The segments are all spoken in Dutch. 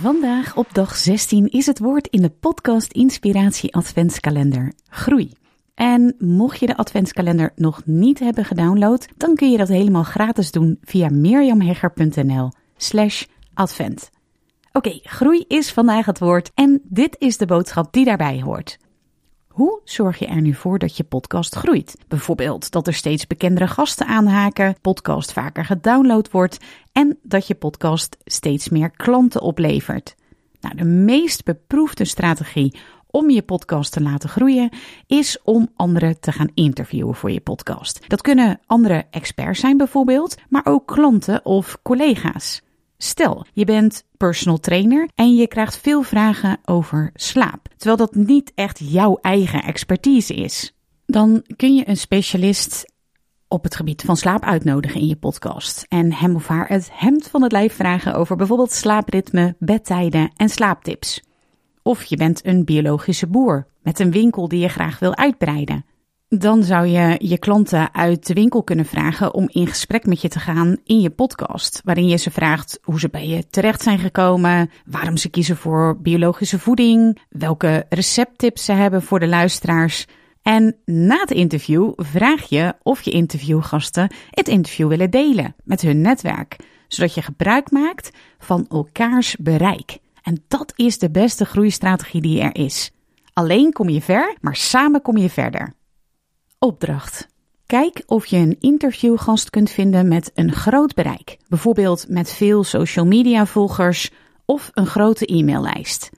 Vandaag op dag 16 is het woord in de podcast Inspiratie Adventskalender Groei. En mocht je de adventskalender nog niet hebben gedownload, dan kun je dat helemaal gratis doen via mirjamhegger.nl slash advent. Oké, groei is vandaag het woord en dit is de boodschap die daarbij hoort. Hoe zorg je er nu voor dat je podcast groeit? Bijvoorbeeld dat er steeds bekendere gasten aanhaken, podcast vaker gedownload wordt en dat je podcast steeds meer klanten oplevert. Nou, de meest beproefde strategie om je podcast te laten groeien is om anderen te gaan interviewen voor je podcast. Dat kunnen andere experts zijn bijvoorbeeld, maar ook klanten of collega's. Stel, je bent personal trainer en je krijgt veel vragen over slaap, terwijl dat niet echt jouw eigen expertise is. Dan kun je een specialist op het gebied van slaap uitnodigen in je podcast en hem of haar het hemd van het lijf vragen over bijvoorbeeld slaapritme, bedtijden en slaaptips. Of je bent een biologische boer met een winkel die je graag wil uitbreiden. Dan zou je je klanten uit de winkel kunnen vragen om in gesprek met je te gaan in je podcast, waarin je ze vraagt hoe ze bij je terecht zijn gekomen, waarom ze kiezen voor biologische voeding, welke recepttips ze hebben voor de luisteraars. En na het interview vraag je of je interviewgasten het interview willen delen met hun netwerk, zodat je gebruik maakt van elkaars bereik. En dat is de beste groeistrategie die er is. Alleen kom je ver, maar samen kom je verder. Opdracht. Kijk of je een interviewgast kunt vinden met een groot bereik, bijvoorbeeld met veel social media volgers of een grote e-maillijst.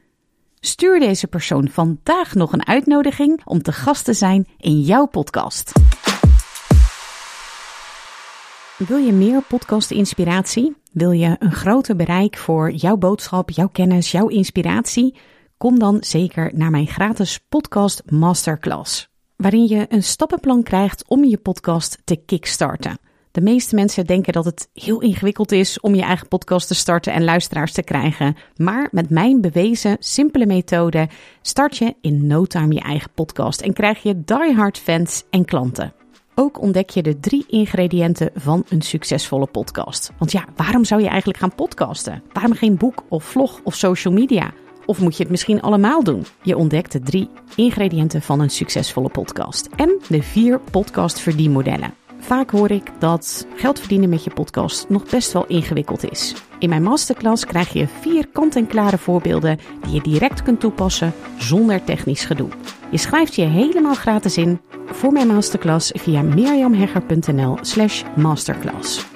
Stuur deze persoon vandaag nog een uitnodiging om te gast te zijn in jouw podcast. Wil je meer podcast-inspiratie? Wil je een groter bereik voor jouw boodschap, jouw kennis, jouw inspiratie? Kom dan zeker naar mijn gratis podcast masterclass waarin je een stappenplan krijgt om je podcast te kickstarten. De meeste mensen denken dat het heel ingewikkeld is om je eigen podcast te starten en luisteraars te krijgen. Maar met mijn bewezen, simpele methode start je in no time je eigen podcast en krijg je diehard fans en klanten. Ook ontdek je de drie ingrediënten van een succesvolle podcast. Want ja, waarom zou je eigenlijk gaan podcasten? Waarom geen boek of vlog of social media? Of moet je het misschien allemaal doen? Je ontdekt de drie ingrediënten van een succesvolle podcast en de vier podcast verdienmodellen. Vaak hoor ik dat geld verdienen met je podcast nog best wel ingewikkeld is. In mijn masterclass krijg je vier kant-en-klare voorbeelden die je direct kunt toepassen zonder technisch gedoe. Je schrijft je helemaal gratis in voor mijn masterclass via mirjamhegger.nl/slash masterclass.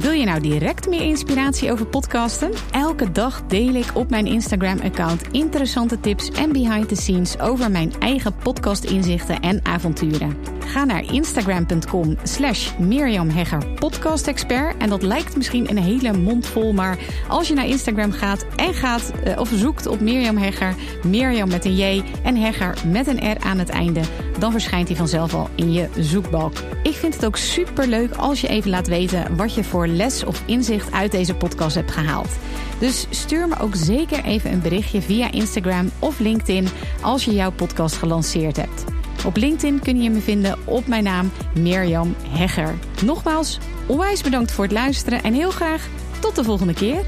Wil je nou direct meer inspiratie over podcasten? Elke dag deel ik op mijn Instagram-account interessante tips en behind the scenes over mijn eigen podcast-inzichten en avonturen. Ga naar instagram.com slash Mirjam Hegger. En dat lijkt misschien een hele mond vol, maar als je naar Instagram gaat en gaat uh, of zoekt op Mirjam Hegger, Mirjam met een J en Hegger met een R aan het einde, dan verschijnt hij vanzelf al in je zoekbalk. Ik vind het ook super leuk als je even laat weten wat je voor les of inzicht uit deze podcast hebt gehaald. Dus stuur me ook zeker even een berichtje via Instagram of LinkedIn als je jouw podcast gelanceerd hebt. Op LinkedIn kun je me vinden op mijn naam Mirjam Hegger. Nogmaals, onwijs bedankt voor het luisteren en heel graag tot de volgende keer.